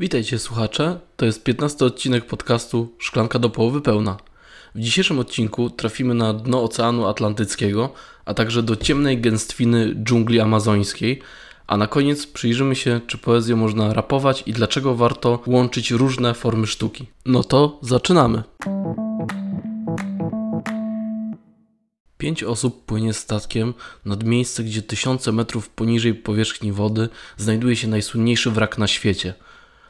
Witajcie słuchacze, to jest 15 odcinek podcastu Szklanka do połowy pełna. W dzisiejszym odcinku trafimy na dno Oceanu Atlantyckiego, a także do ciemnej gęstwiny dżungli amazońskiej, a na koniec przyjrzymy się, czy poezję można rapować i dlaczego warto łączyć różne formy sztuki. No to zaczynamy! Pięć osób płynie statkiem nad miejsce, gdzie tysiące metrów poniżej powierzchni wody znajduje się najsłynniejszy wrak na świecie.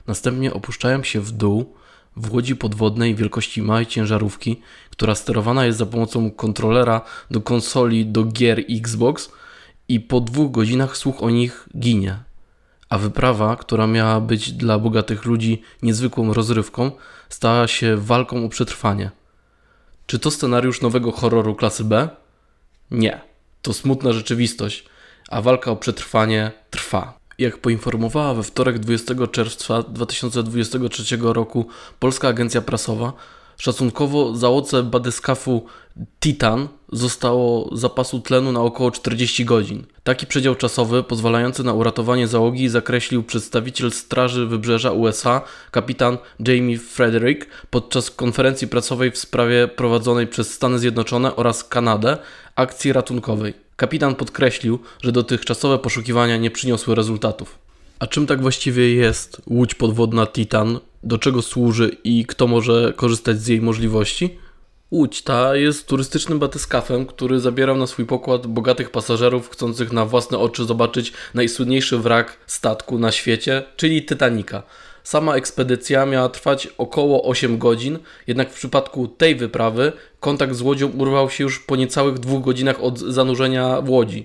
Następnie opuszczają się w dół w łodzi podwodnej wielkości małej ciężarówki, która sterowana jest za pomocą kontrolera do konsoli do gier Xbox i po dwóch godzinach słuch o nich ginie. A wyprawa, która miała być dla bogatych ludzi niezwykłą rozrywką, stała się walką o przetrwanie. Czy to scenariusz nowego horroru klasy B? Nie. To smutna rzeczywistość, a walka o przetrwanie trwa. Jak poinformowała we wtorek 20 czerwca 2023 roku Polska Agencja Prasowa, szacunkowo załodze badyskafu Titan zostało zapasu tlenu na około 40 godzin. Taki przedział czasowy pozwalający na uratowanie załogi zakreślił przedstawiciel Straży Wybrzeża USA, kapitan Jamie Frederick, podczas konferencji prasowej w sprawie prowadzonej przez Stany Zjednoczone oraz Kanadę akcji ratunkowej. Kapitan podkreślił, że dotychczasowe poszukiwania nie przyniosły rezultatów. A czym tak właściwie jest łódź podwodna Titan? Do czego służy i kto może korzystać z jej możliwości? Łódź ta jest turystycznym batyskafem, który zabierał na swój pokład bogatych pasażerów chcących na własne oczy zobaczyć najsłynniejszy wrak statku na świecie, czyli Titanica. Sama ekspedycja miała trwać około 8 godzin, jednak w przypadku tej wyprawy kontakt z łodzią urwał się już po niecałych dwóch godzinach od zanurzenia w łodzi.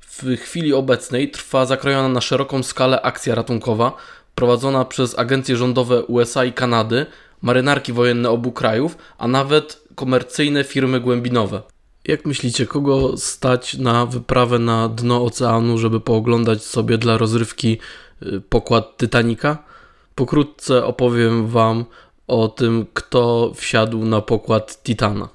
W chwili obecnej trwa zakrojona na szeroką skalę akcja ratunkowa prowadzona przez agencje rządowe USA i Kanady, marynarki wojenne obu krajów, a nawet komercyjne firmy głębinowe. Jak myślicie, kogo stać na wyprawę na dno oceanu, żeby pooglądać sobie dla rozrywki y, pokład Titanica? Pokrótce opowiem Wam o tym, kto wsiadł na pokład Titana.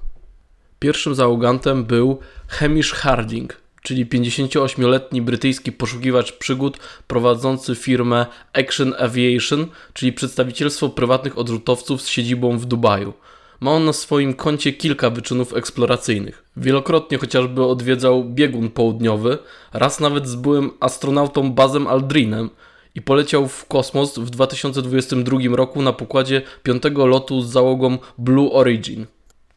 Pierwszym załogantem był Hamish Harding, czyli 58-letni brytyjski poszukiwacz przygód prowadzący firmę Action Aviation, czyli przedstawicielstwo prywatnych odrzutowców z siedzibą w Dubaju. Ma on na swoim koncie kilka wyczynów eksploracyjnych. Wielokrotnie chociażby odwiedzał biegun południowy, raz nawet z byłym astronautą Bazem Aldrinem i poleciał w kosmos w 2022 roku na pokładzie piątego lotu z załogą Blue Origin.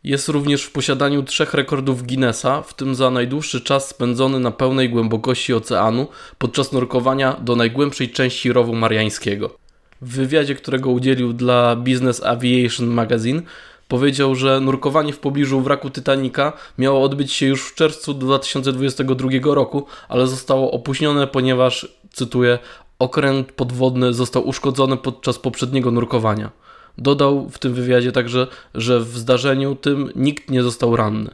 Jest również w posiadaniu trzech rekordów Guinnessa, w tym za najdłuższy czas spędzony na pełnej głębokości oceanu podczas nurkowania do najgłębszej części rowu mariańskiego. W wywiadzie, którego udzielił dla Business Aviation Magazine, powiedział, że nurkowanie w pobliżu wraku Titanica miało odbyć się już w czerwcu 2022 roku, ale zostało opóźnione, ponieważ, cytuję, okręt podwodny został uszkodzony podczas poprzedniego nurkowania. Dodał w tym wywiadzie także, że w zdarzeniu tym nikt nie został ranny.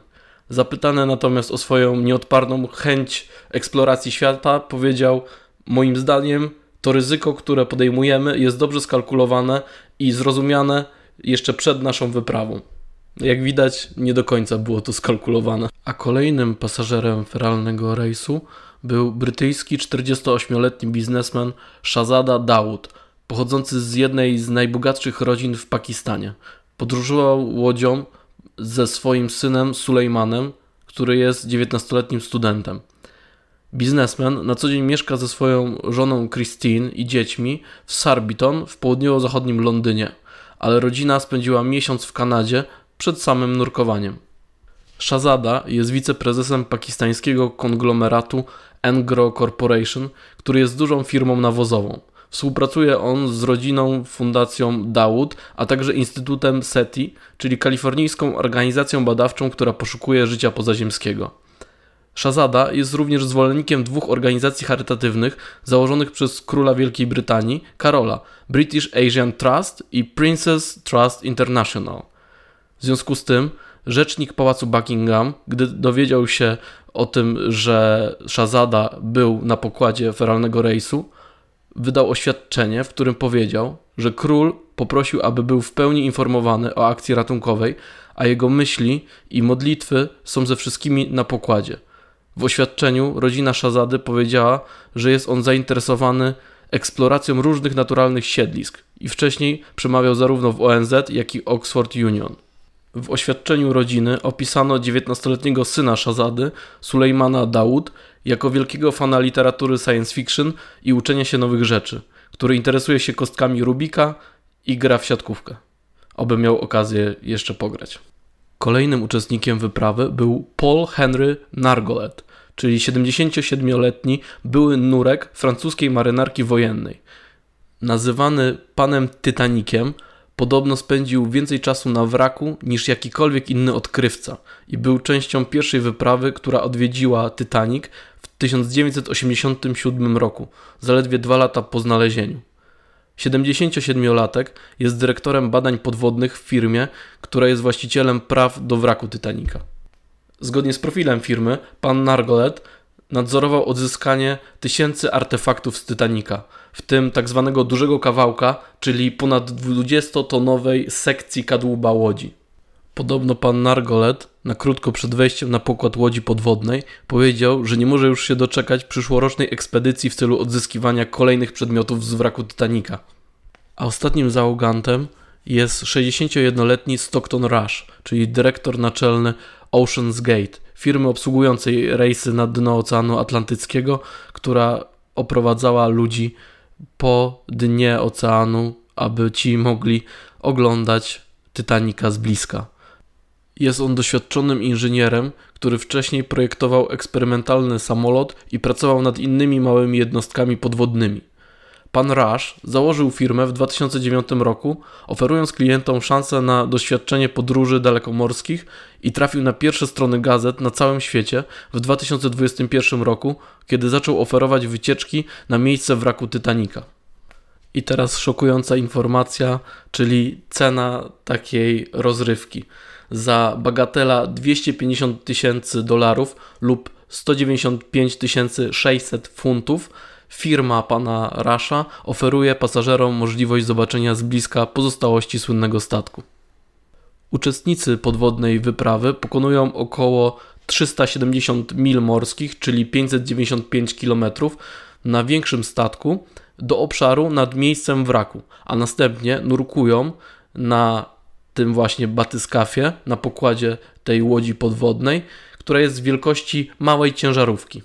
Zapytany natomiast o swoją nieodparną chęć eksploracji świata, powiedział: Moim zdaniem, to ryzyko, które podejmujemy, jest dobrze skalkulowane i zrozumiane jeszcze przed naszą wyprawą. Jak widać, nie do końca było to skalkulowane. A kolejnym pasażerem feralnego rejsu był brytyjski 48-letni biznesmen Shazada Dawood, pochodzący z jednej z najbogatszych rodzin w Pakistanie. Podróżował łodzią ze swoim synem Sulejmanem, który jest 19-letnim studentem. Biznesmen na co dzień mieszka ze swoją żoną Christine i dziećmi w Sarbiton w południowo-zachodnim Londynie, ale rodzina spędziła miesiąc w Kanadzie przed samym nurkowaniem. Shazada jest wiceprezesem pakistańskiego konglomeratu Engro Corporation, który jest dużą firmą nawozową. Współpracuje on z rodziną Fundacją Dawood, a także Instytutem SETI, czyli kalifornijską organizacją badawczą, która poszukuje życia pozaziemskiego. Shazada jest również zwolennikiem dwóch organizacji charytatywnych założonych przez króla Wielkiej Brytanii, Karola, British Asian Trust i Princess Trust International. W związku z tym rzecznik pałacu Buckingham, gdy dowiedział się o tym, że Shazada był na pokładzie feralnego rejsu, wydał oświadczenie, w którym powiedział, że król poprosił, aby był w pełni informowany o akcji ratunkowej, a jego myśli i modlitwy są ze wszystkimi na pokładzie. W oświadczeniu rodzina Szazady powiedziała, że jest on zainteresowany eksploracją różnych naturalnych siedlisk i wcześniej przemawiał zarówno w ONZ, jak i Oxford Union. W oświadczeniu rodziny opisano 19-letniego syna Shazady, Sulejmana Daud, jako wielkiego fana literatury science fiction i uczenia się nowych rzeczy, który interesuje się kostkami Rubika i gra w siatkówkę. Oby miał okazję jeszcze pograć. Kolejnym uczestnikiem wyprawy był Paul Henry Nargolet, czyli 77-letni były nurek francuskiej marynarki wojennej. Nazywany panem Titanikiem, podobno spędził więcej czasu na wraku niż jakikolwiek inny odkrywca i był częścią pierwszej wyprawy, która odwiedziła Titanic w 1987 roku, zaledwie dwa lata po znalezieniu. 77-latek jest dyrektorem badań podwodnych w firmie, która jest właścicielem praw do wraku Titanica. Zgodnie z profilem firmy, pan Nargolet nadzorował odzyskanie tysięcy artefaktów z Titanica, w tym tak zwanego dużego kawałka, czyli ponad 20-tonowej sekcji kadłuba łodzi. Podobno pan Nargolet, na krótko przed wejściem na pokład łodzi podwodnej, powiedział, że nie może już się doczekać przyszłorocznej ekspedycji w celu odzyskiwania kolejnych przedmiotów z wraku Titanica. A ostatnim załogantem jest 61-letni Stockton Rush, czyli dyrektor naczelny Ocean's Gate, firmy obsługującej rejsy na dno Oceanu Atlantyckiego, która oprowadzała ludzi po dnie oceanu, aby ci mogli oglądać Titanica z bliska. Jest on doświadczonym inżynierem, który wcześniej projektował eksperymentalny samolot i pracował nad innymi małymi jednostkami podwodnymi. Pan Rush założył firmę w 2009 roku, oferując klientom szansę na doświadczenie podróży dalekomorskich i trafił na pierwsze strony gazet na całym świecie w 2021 roku, kiedy zaczął oferować wycieczki na miejsce wraku Titanica. I teraz szokująca informacja, czyli cena takiej rozrywki. Za bagatela 250 tysięcy dolarów lub 195 600 funtów firma pana Rasha oferuje pasażerom możliwość zobaczenia z bliska pozostałości słynnego statku. Uczestnicy podwodnej wyprawy pokonują około 370 mil morskich, czyli 595 km na większym statku do obszaru nad miejscem wraku, a następnie nurkują na tym właśnie batyskafie, na pokładzie tej łodzi podwodnej, która jest wielkości małej ciężarówki.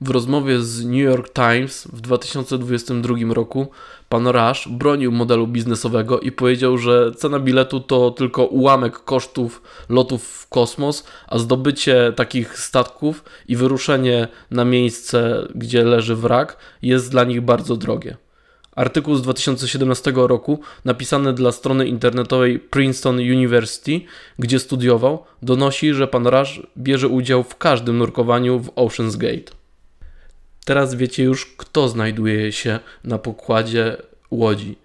W rozmowie z New York Times w 2022 roku pan Rush bronił modelu biznesowego i powiedział, że cena biletu to tylko ułamek kosztów lotów w kosmos, a zdobycie takich statków i wyruszenie na miejsce, gdzie leży wrak, jest dla nich bardzo drogie. Artykuł z 2017 roku, napisany dla strony internetowej Princeton University, gdzie studiował, donosi, że pan Rush bierze udział w każdym nurkowaniu w Ocean's Gate. Teraz wiecie już, kto znajduje się na pokładzie łodzi.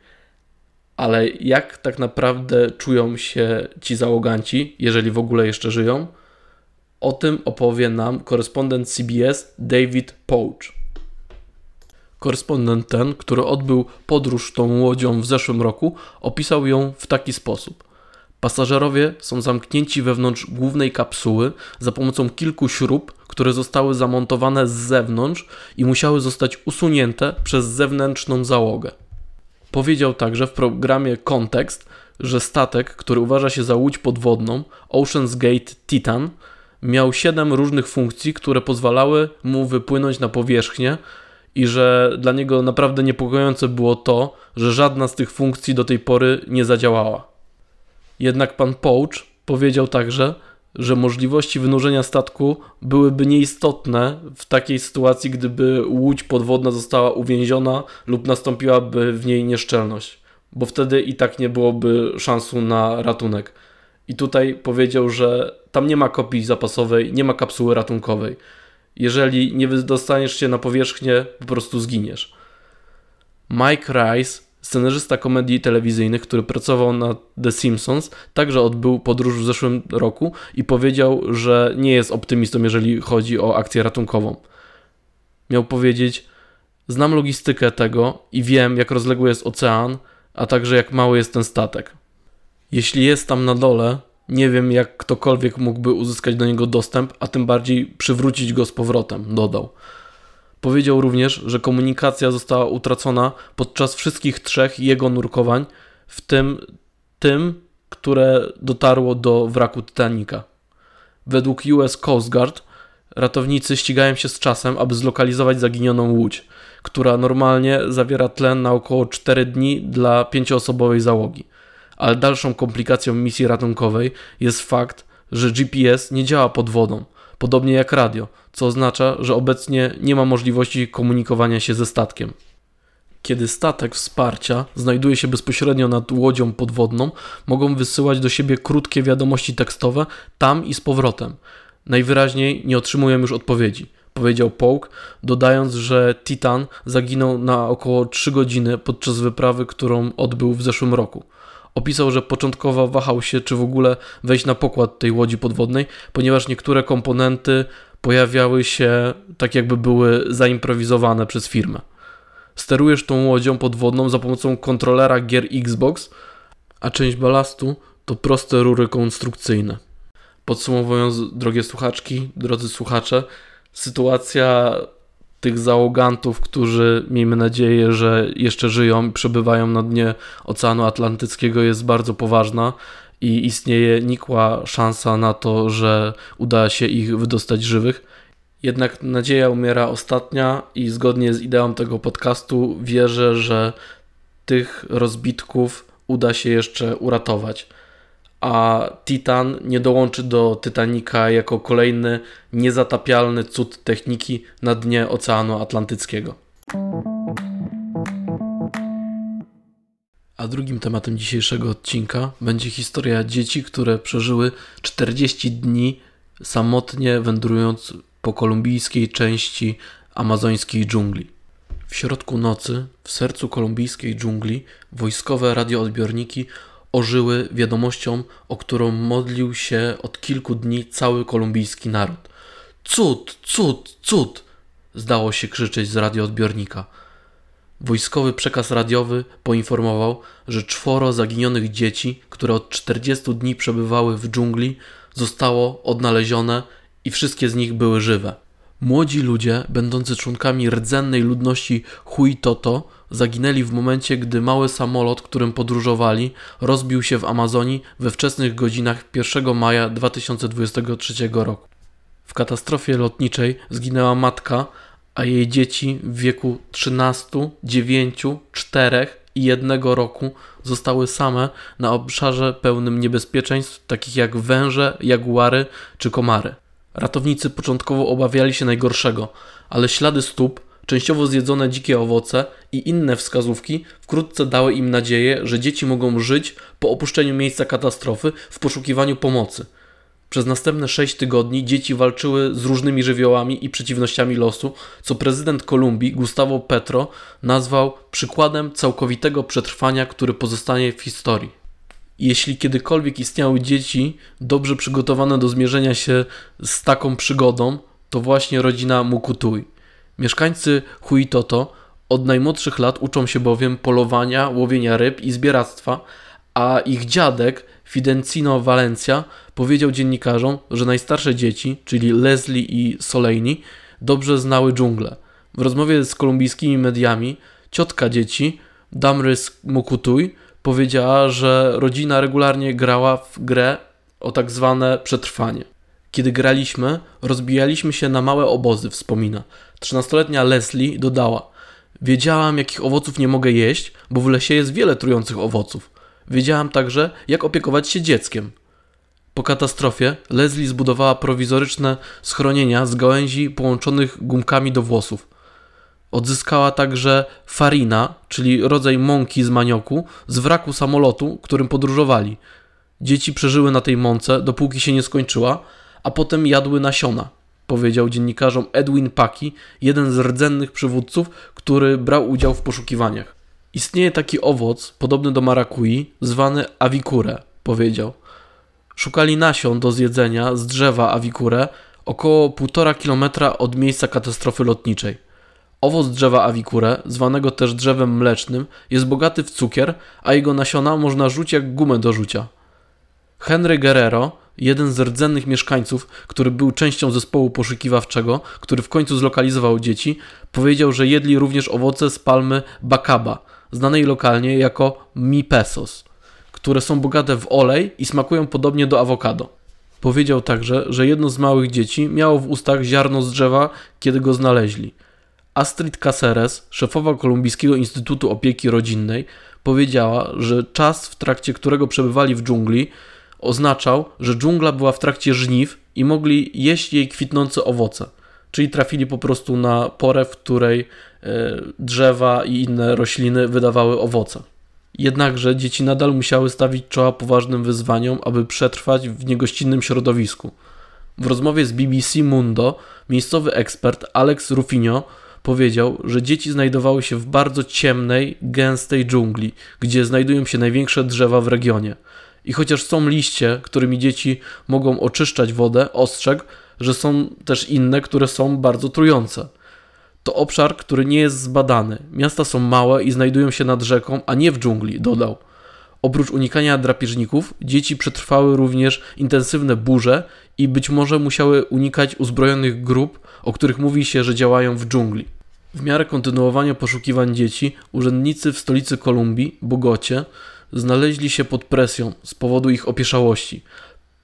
Ale jak tak naprawdę czują się ci załoganci, jeżeli w ogóle jeszcze żyją? O tym opowie nam korespondent CBS David Pouch. Korespondent ten, który odbył podróż tą łodzią w zeszłym roku, opisał ją w taki sposób. Pasażerowie są zamknięci wewnątrz głównej kapsuły za pomocą kilku śrub, które zostały zamontowane z zewnątrz i musiały zostać usunięte przez zewnętrzną załogę. Powiedział także w programie Kontekst, że statek, który uważa się za łódź podwodną, Ocean's Gate Titan, miał siedem różnych funkcji, które pozwalały mu wypłynąć na powierzchnię i że dla niego naprawdę niepokojące było to, że żadna z tych funkcji do tej pory nie zadziałała. Jednak pan Pouch powiedział także, że możliwości wynurzenia statku byłyby nieistotne w takiej sytuacji, gdyby łódź podwodna została uwięziona lub nastąpiłaby w niej nieszczelność, bo wtedy i tak nie byłoby szansu na ratunek. I tutaj powiedział, że tam nie ma kopii zapasowej, nie ma kapsuły ratunkowej. Jeżeli nie dostaniesz się na powierzchnię, po prostu zginiesz. Mike Rice Scenarzysta komedii telewizyjnych, który pracował na The Simpsons, także odbył podróż w zeszłym roku i powiedział, że nie jest optymistą, jeżeli chodzi o akcję ratunkową. Miał powiedzieć: Znam logistykę tego i wiem, jak rozległy jest ocean, a także jak mały jest ten statek. Jeśli jest tam na dole, nie wiem, jak ktokolwiek mógłby uzyskać do niego dostęp, a tym bardziej przywrócić go z powrotem, dodał. Powiedział również, że komunikacja została utracona podczas wszystkich trzech jego nurkowań, w tym tym, które dotarło do wraku Titanica. Według US Coast Guard ratownicy ścigają się z czasem, aby zlokalizować zaginioną łódź, która normalnie zawiera tlen na około 4 dni dla pięcioosobowej załogi. Ale dalszą komplikacją misji ratunkowej jest fakt, że GPS nie działa pod wodą, podobnie jak radio, co oznacza, że obecnie nie ma możliwości komunikowania się ze statkiem. Kiedy statek wsparcia znajduje się bezpośrednio nad łodzią podwodną, mogą wysyłać do siebie krótkie wiadomości tekstowe tam i z powrotem. Najwyraźniej nie otrzymują już odpowiedzi, powiedział Polk, dodając, że Titan zaginął na około 3 godziny podczas wyprawy, którą odbył w zeszłym roku. Opisał, że początkowo wahał się, czy w ogóle wejść na pokład tej łodzi podwodnej, ponieważ niektóre komponenty pojawiały się tak, jakby były zaimprowizowane przez firmę. Sterujesz tą łodzią podwodną za pomocą kontrolera gier Xbox, a część balastu to proste rury konstrukcyjne. Podsumowując, drogie słuchaczki, drodzy słuchacze, sytuacja tych załogantów, którzy miejmy nadzieję, że jeszcze żyją i przebywają na dnie Oceanu Atlantyckiego jest bardzo poważna i istnieje nikła szansa na to, że uda się ich wydostać żywych. Jednak nadzieja umiera ostatnia i zgodnie z ideą tego podcastu wierzę, że tych rozbitków uda się jeszcze uratować. A Titan nie dołączy do Titanica jako kolejny niezatapialny cud techniki na dnie Oceanu Atlantyckiego. A drugim tematem dzisiejszego odcinka będzie historia dzieci, które przeżyły 40 dni samotnie wędrując po kolumbijskiej części amazońskiej dżungli. W środku nocy, w sercu kolumbijskiej dżungli, wojskowe radioodbiorniki ożyły wiadomością, o którą modlił się od kilku dni cały kolumbijski naród. Cud, cud, cud! Zdało się krzyczeć z radioodbiornika. Wojskowy przekaz radiowy poinformował, że czworo zaginionych dzieci, które od 40 dni przebywały w dżungli, zostało odnalezione i wszystkie z nich były żywe. Młodzi ludzie, będący członkami rdzennej ludności Huitoto, zaginęli w momencie, gdy mały samolot, którym podróżowali, rozbił się w Amazonii we wczesnych godzinach 1 maja 2023 roku. W katastrofie lotniczej zginęła matka, a jej dzieci w wieku 13, 9, 4 i 1 roku zostały same na obszarze pełnym niebezpieczeństw, takich jak węże, jaguary czy komary. Ratownicy początkowo obawiali się najgorszego, ale ślady stóp, częściowo zjedzone dzikie owoce i inne wskazówki wkrótce dały im nadzieję, że dzieci mogą żyć po opuszczeniu miejsca katastrofy w poszukiwaniu pomocy. Przez następne sześć tygodni dzieci walczyły z różnymi żywiołami i przeciwnościami losu, co prezydent Kolumbii Gustavo Petro nazwał przykładem całkowitego przetrwania, który pozostanie w historii jeśli kiedykolwiek istniały dzieci dobrze przygotowane do zmierzenia się z taką przygodą, to właśnie rodzina Mukutuj. Mieszkańcy Huitoto od najmłodszych lat uczą się bowiem polowania, łowienia ryb i zbieractwa, a ich dziadek Fidencino Valencia powiedział dziennikarzom, że najstarsze dzieci, czyli Leslie i Soleini, dobrze znały dżunglę. W rozmowie z kolumbijskimi mediami ciotka dzieci, Damrys Mukutuj, powiedziała, że rodzina regularnie grała w grę o tak zwane przetrwanie. Kiedy graliśmy, rozbijaliśmy się na małe obozy, wspomina. Trzynastoletnia Leslie dodała: Wiedziałam, jakich owoców nie mogę jeść, bo w lesie jest wiele trujących owoców. Wiedziałam także, jak opiekować się dzieckiem. Po katastrofie Leslie zbudowała prowizoryczne schronienia z gałęzi połączonych gumkami do włosów. Odzyskała także farina, czyli rodzaj mąki z manioku, z wraku samolotu, którym podróżowali. Dzieci przeżyły na tej mące, dopóki się nie skończyła, a potem jadły nasiona, powiedział dziennikarzom Edwin Paki, jeden z rdzennych przywódców, który brał udział w poszukiwaniach. Istnieje taki owoc, podobny do marakui, zwany awikure, powiedział. Szukali nasion do zjedzenia z drzewa awikure około 1,5 kilometra od miejsca katastrofy lotniczej. Owoc drzewa awikure, zwanego też drzewem mlecznym, jest bogaty w cukier, a jego nasiona można rzucić jak gumę do rzucia. Henry Guerrero, jeden z rdzennych mieszkańców, który był częścią zespołu poszukiwawczego, który w końcu zlokalizował dzieci, powiedział, że jedli również owoce z palmy bakaba, znanej lokalnie jako mi pesos, które są bogate w olej i smakują podobnie do awokado. Powiedział także, że jedno z małych dzieci miało w ustach ziarno z drzewa, kiedy go znaleźli. Astrid Caceres, szefowa Kolumbijskiego Instytutu Opieki Rodzinnej, powiedziała, że czas, w trakcie którego przebywali w dżungli, oznaczał, że dżungla była w trakcie żniw i mogli jeść jej kwitnące owoce. Czyli trafili po prostu na porę, w której e, drzewa i inne rośliny wydawały owoce. Jednakże dzieci nadal musiały stawić czoła poważnym wyzwaniom, aby przetrwać w niegościnnym środowisku. W rozmowie z BBC Mundo miejscowy ekspert Alex Rufinio powiedział, że dzieci znajdowały się w bardzo ciemnej, gęstej dżungli, gdzie znajdują się największe drzewa w regionie. I chociaż są liście, którymi dzieci mogą oczyszczać wodę, ostrzegł, że są też inne, które są bardzo trujące. To obszar, który nie jest zbadany. Miasta są małe i znajdują się nad rzeką, a nie w dżungli, dodał. Oprócz unikania drapieżników, dzieci przetrwały również intensywne burze i być może musiały unikać uzbrojonych grup, o których mówi się, że działają w dżungli. W miarę kontynuowania poszukiwań dzieci, urzędnicy w stolicy Kolumbii, Bogocie, znaleźli się pod presją z powodu ich opieszałości.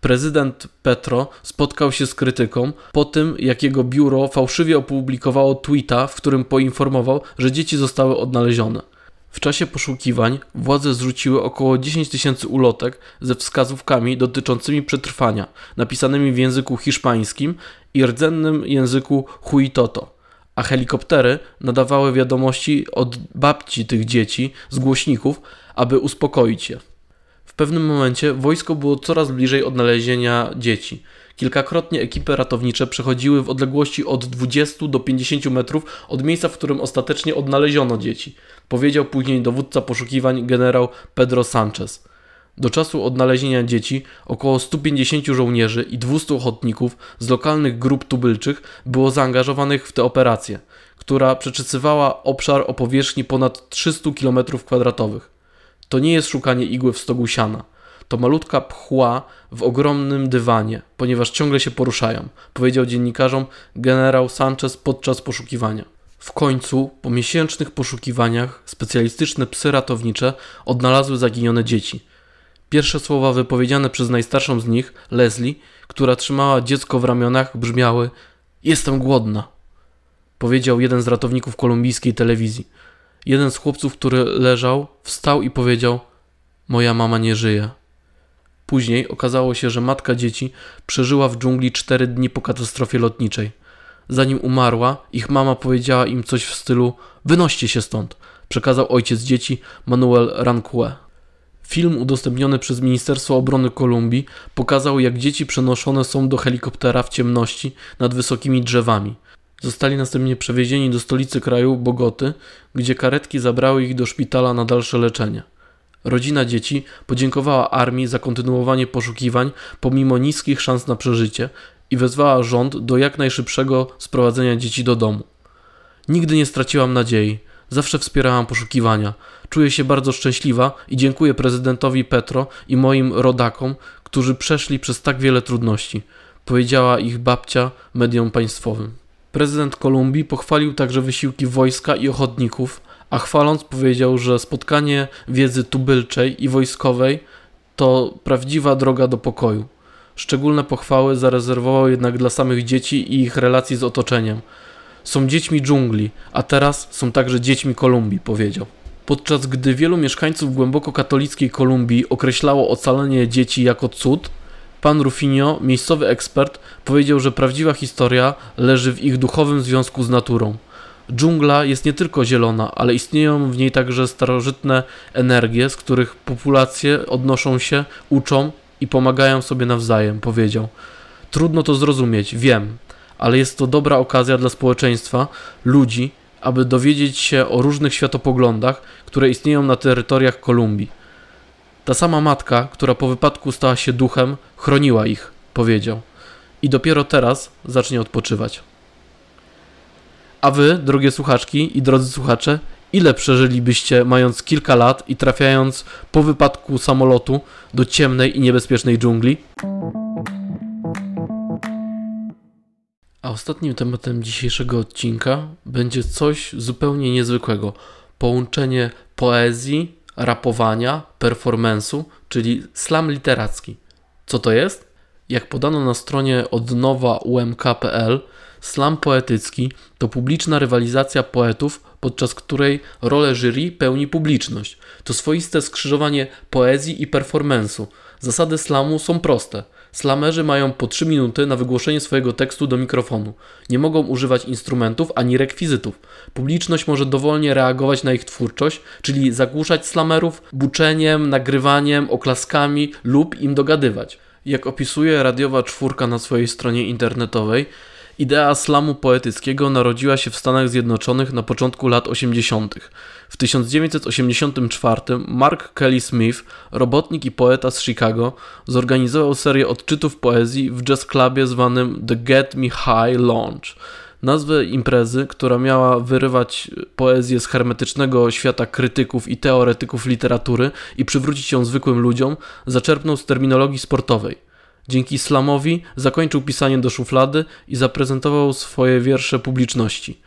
Prezydent Petro spotkał się z krytyką po tym, jak jego biuro fałszywie opublikowało tweeta, w którym poinformował, że dzieci zostały odnalezione. W czasie poszukiwań władze zrzuciły około 10 tysięcy ulotek ze wskazówkami dotyczącymi przetrwania, napisanymi w języku hiszpańskim i rdzennym języku huitoto, a helikoptery nadawały wiadomości od babci tych dzieci z głośników, aby uspokoić je. W pewnym momencie wojsko było coraz bliżej odnalezienia dzieci. Kilkakrotnie ekipy ratownicze przechodziły w odległości od 20 do 50 metrów od miejsca, w którym ostatecznie odnaleziono dzieci, powiedział później dowódca poszukiwań generał Pedro Sanchez. Do czasu odnalezienia dzieci około 150 żołnierzy i 200 ochotników z lokalnych grup tubylczych było zaangażowanych w tę operację, która przeczesywała obszar o powierzchni ponad 300 km2. To nie jest szukanie igły w stogu siana. To malutka pchła w ogromnym dywanie, ponieważ ciągle się poruszają, powiedział dziennikarzom generał Sanchez podczas poszukiwania. W końcu, po miesięcznych poszukiwaniach, specjalistyczne psy ratownicze odnalazły zaginione dzieci. Pierwsze słowa wypowiedziane przez najstarszą z nich, Leslie, która trzymała dziecko w ramionach, brzmiały: Jestem głodna. Powiedział jeden z ratowników kolumbijskiej telewizji. Jeden z chłopców, który leżał, wstał i powiedział: Moja mama nie żyje. Później okazało się, że matka dzieci przeżyła w dżungli cztery dni po katastrofie lotniczej. Zanim umarła, ich mama powiedziała im coś w stylu: Wynoście się stąd, przekazał ojciec dzieci Manuel Ranque. Film udostępniony przez Ministerstwo Obrony Kolumbii pokazał, jak dzieci przenoszone są do helikoptera w ciemności nad wysokimi drzewami. Zostali następnie przewiezieni do stolicy kraju, Bogoty, gdzie karetki zabrały ich do szpitala na dalsze leczenie. Rodzina dzieci podziękowała armii za kontynuowanie poszukiwań pomimo niskich szans na przeżycie i wezwała rząd do jak najszybszego sprowadzenia dzieci do domu. Nigdy nie straciłam nadziei, zawsze wspierałam poszukiwania. Czuję się bardzo szczęśliwa i dziękuję prezydentowi Petro i moim rodakom, którzy przeszli przez tak wiele trudności, powiedziała ich babcia mediom państwowym. Prezydent Kolumbii pochwalił także wysiłki wojska i ochotników, a chwaląc powiedział, że spotkanie wiedzy tubylczej i wojskowej to prawdziwa droga do pokoju. Szczególne pochwały zarezerwował jednak dla samych dzieci i ich relacji z otoczeniem. Są dziećmi dżungli, a teraz są także dziećmi Kolumbii, powiedział. Podczas gdy wielu mieszkańców głęboko katolickiej Kolumbii określało ocalenie dzieci jako cud, pan Rufinio, miejscowy ekspert, powiedział, że prawdziwa historia leży w ich duchowym związku z naturą. Dżungla jest nie tylko zielona, ale istnieją w niej także starożytne energie, z których populacje odnoszą się, uczą i pomagają sobie nawzajem, powiedział. Trudno to zrozumieć, wiem, ale jest to dobra okazja dla społeczeństwa, ludzi, aby dowiedzieć się o różnych światopoglądach, które istnieją na terytoriach Kolumbii. Ta sama matka, która po wypadku stała się duchem, chroniła ich, powiedział. I dopiero teraz zacznie odpoczywać. A wy, drogie słuchaczki i drodzy słuchacze, ile przeżylibyście mając kilka lat i trafiając po wypadku samolotu do ciemnej i niebezpiecznej dżungli? A ostatnim tematem dzisiejszego odcinka będzie coś zupełnie niezwykłego połączenie poezji rapowania, performance'u, czyli slam literacki. Co to jest? Jak podano na stronie odnowa.umk.pl, slam poetycki to publiczna rywalizacja poetów, podczas której rolę jury pełni publiczność. To swoiste skrzyżowanie poezji i performance'u. Zasady slamu są proste – Slamerzy mają po 3 minuty na wygłoszenie swojego tekstu do mikrofonu. Nie mogą używać instrumentów ani rekwizytów. Publiczność może dowolnie reagować na ich twórczość, czyli zagłuszać slamerów buczeniem, nagrywaniem, oklaskami lub im dogadywać. Jak opisuje radiowa czwórka na swojej stronie internetowej, Idea slamu poetyckiego narodziła się w Stanach Zjednoczonych na początku lat 80. W 1984 Mark Kelly Smith, robotnik i poeta z Chicago, zorganizował serię odczytów poezji w jazz clubie zwanym The Get Me High Launch. Nazwę imprezy, która miała wyrywać poezję z hermetycznego świata krytyków i teoretyków literatury i przywrócić ją zwykłym ludziom, zaczerpnął z terminologii sportowej. Dzięki slamowi zakończył pisanie do szuflady i zaprezentował swoje wiersze publiczności.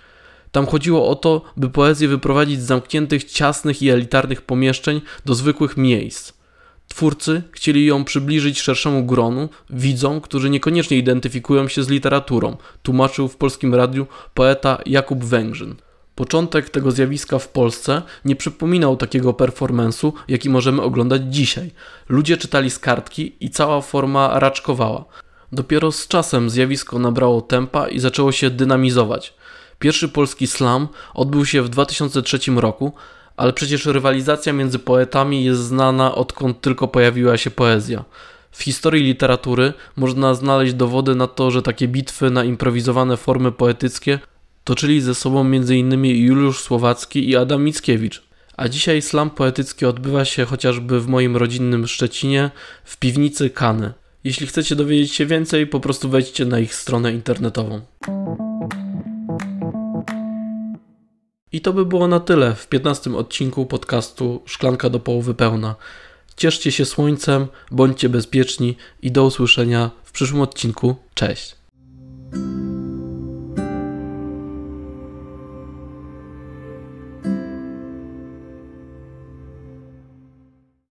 Tam chodziło o to, by poezję wyprowadzić z zamkniętych, ciasnych i elitarnych pomieszczeń do zwykłych miejsc. Twórcy chcieli ją przybliżyć szerszemu gronu, widzom, którzy niekoniecznie identyfikują się z literaturą, tłumaczył w polskim radiu poeta Jakub Węgrzyn. Początek tego zjawiska w Polsce nie przypominał takiego performance'u, jaki możemy oglądać dzisiaj. Ludzie czytali z kartki i cała forma raczkowała. Dopiero z czasem zjawisko nabrało tempa i zaczęło się dynamizować. Pierwszy polski slam odbył się w 2003 roku, ale przecież rywalizacja między poetami jest znana odkąd tylko pojawiła się poezja. W historii literatury można znaleźć dowody na to, że takie bitwy na improwizowane formy poetyckie toczyli ze sobą m.in. Juliusz Słowacki i Adam Mickiewicz. A dzisiaj slam poetycki odbywa się chociażby w moim rodzinnym Szczecinie w piwnicy Kany. Jeśli chcecie dowiedzieć się więcej, po prostu wejdźcie na ich stronę internetową. I to by było na tyle w 15 odcinku podcastu Szklanka do połowy pełna. Cieszcie się słońcem, bądźcie bezpieczni i do usłyszenia w przyszłym odcinku. Cześć.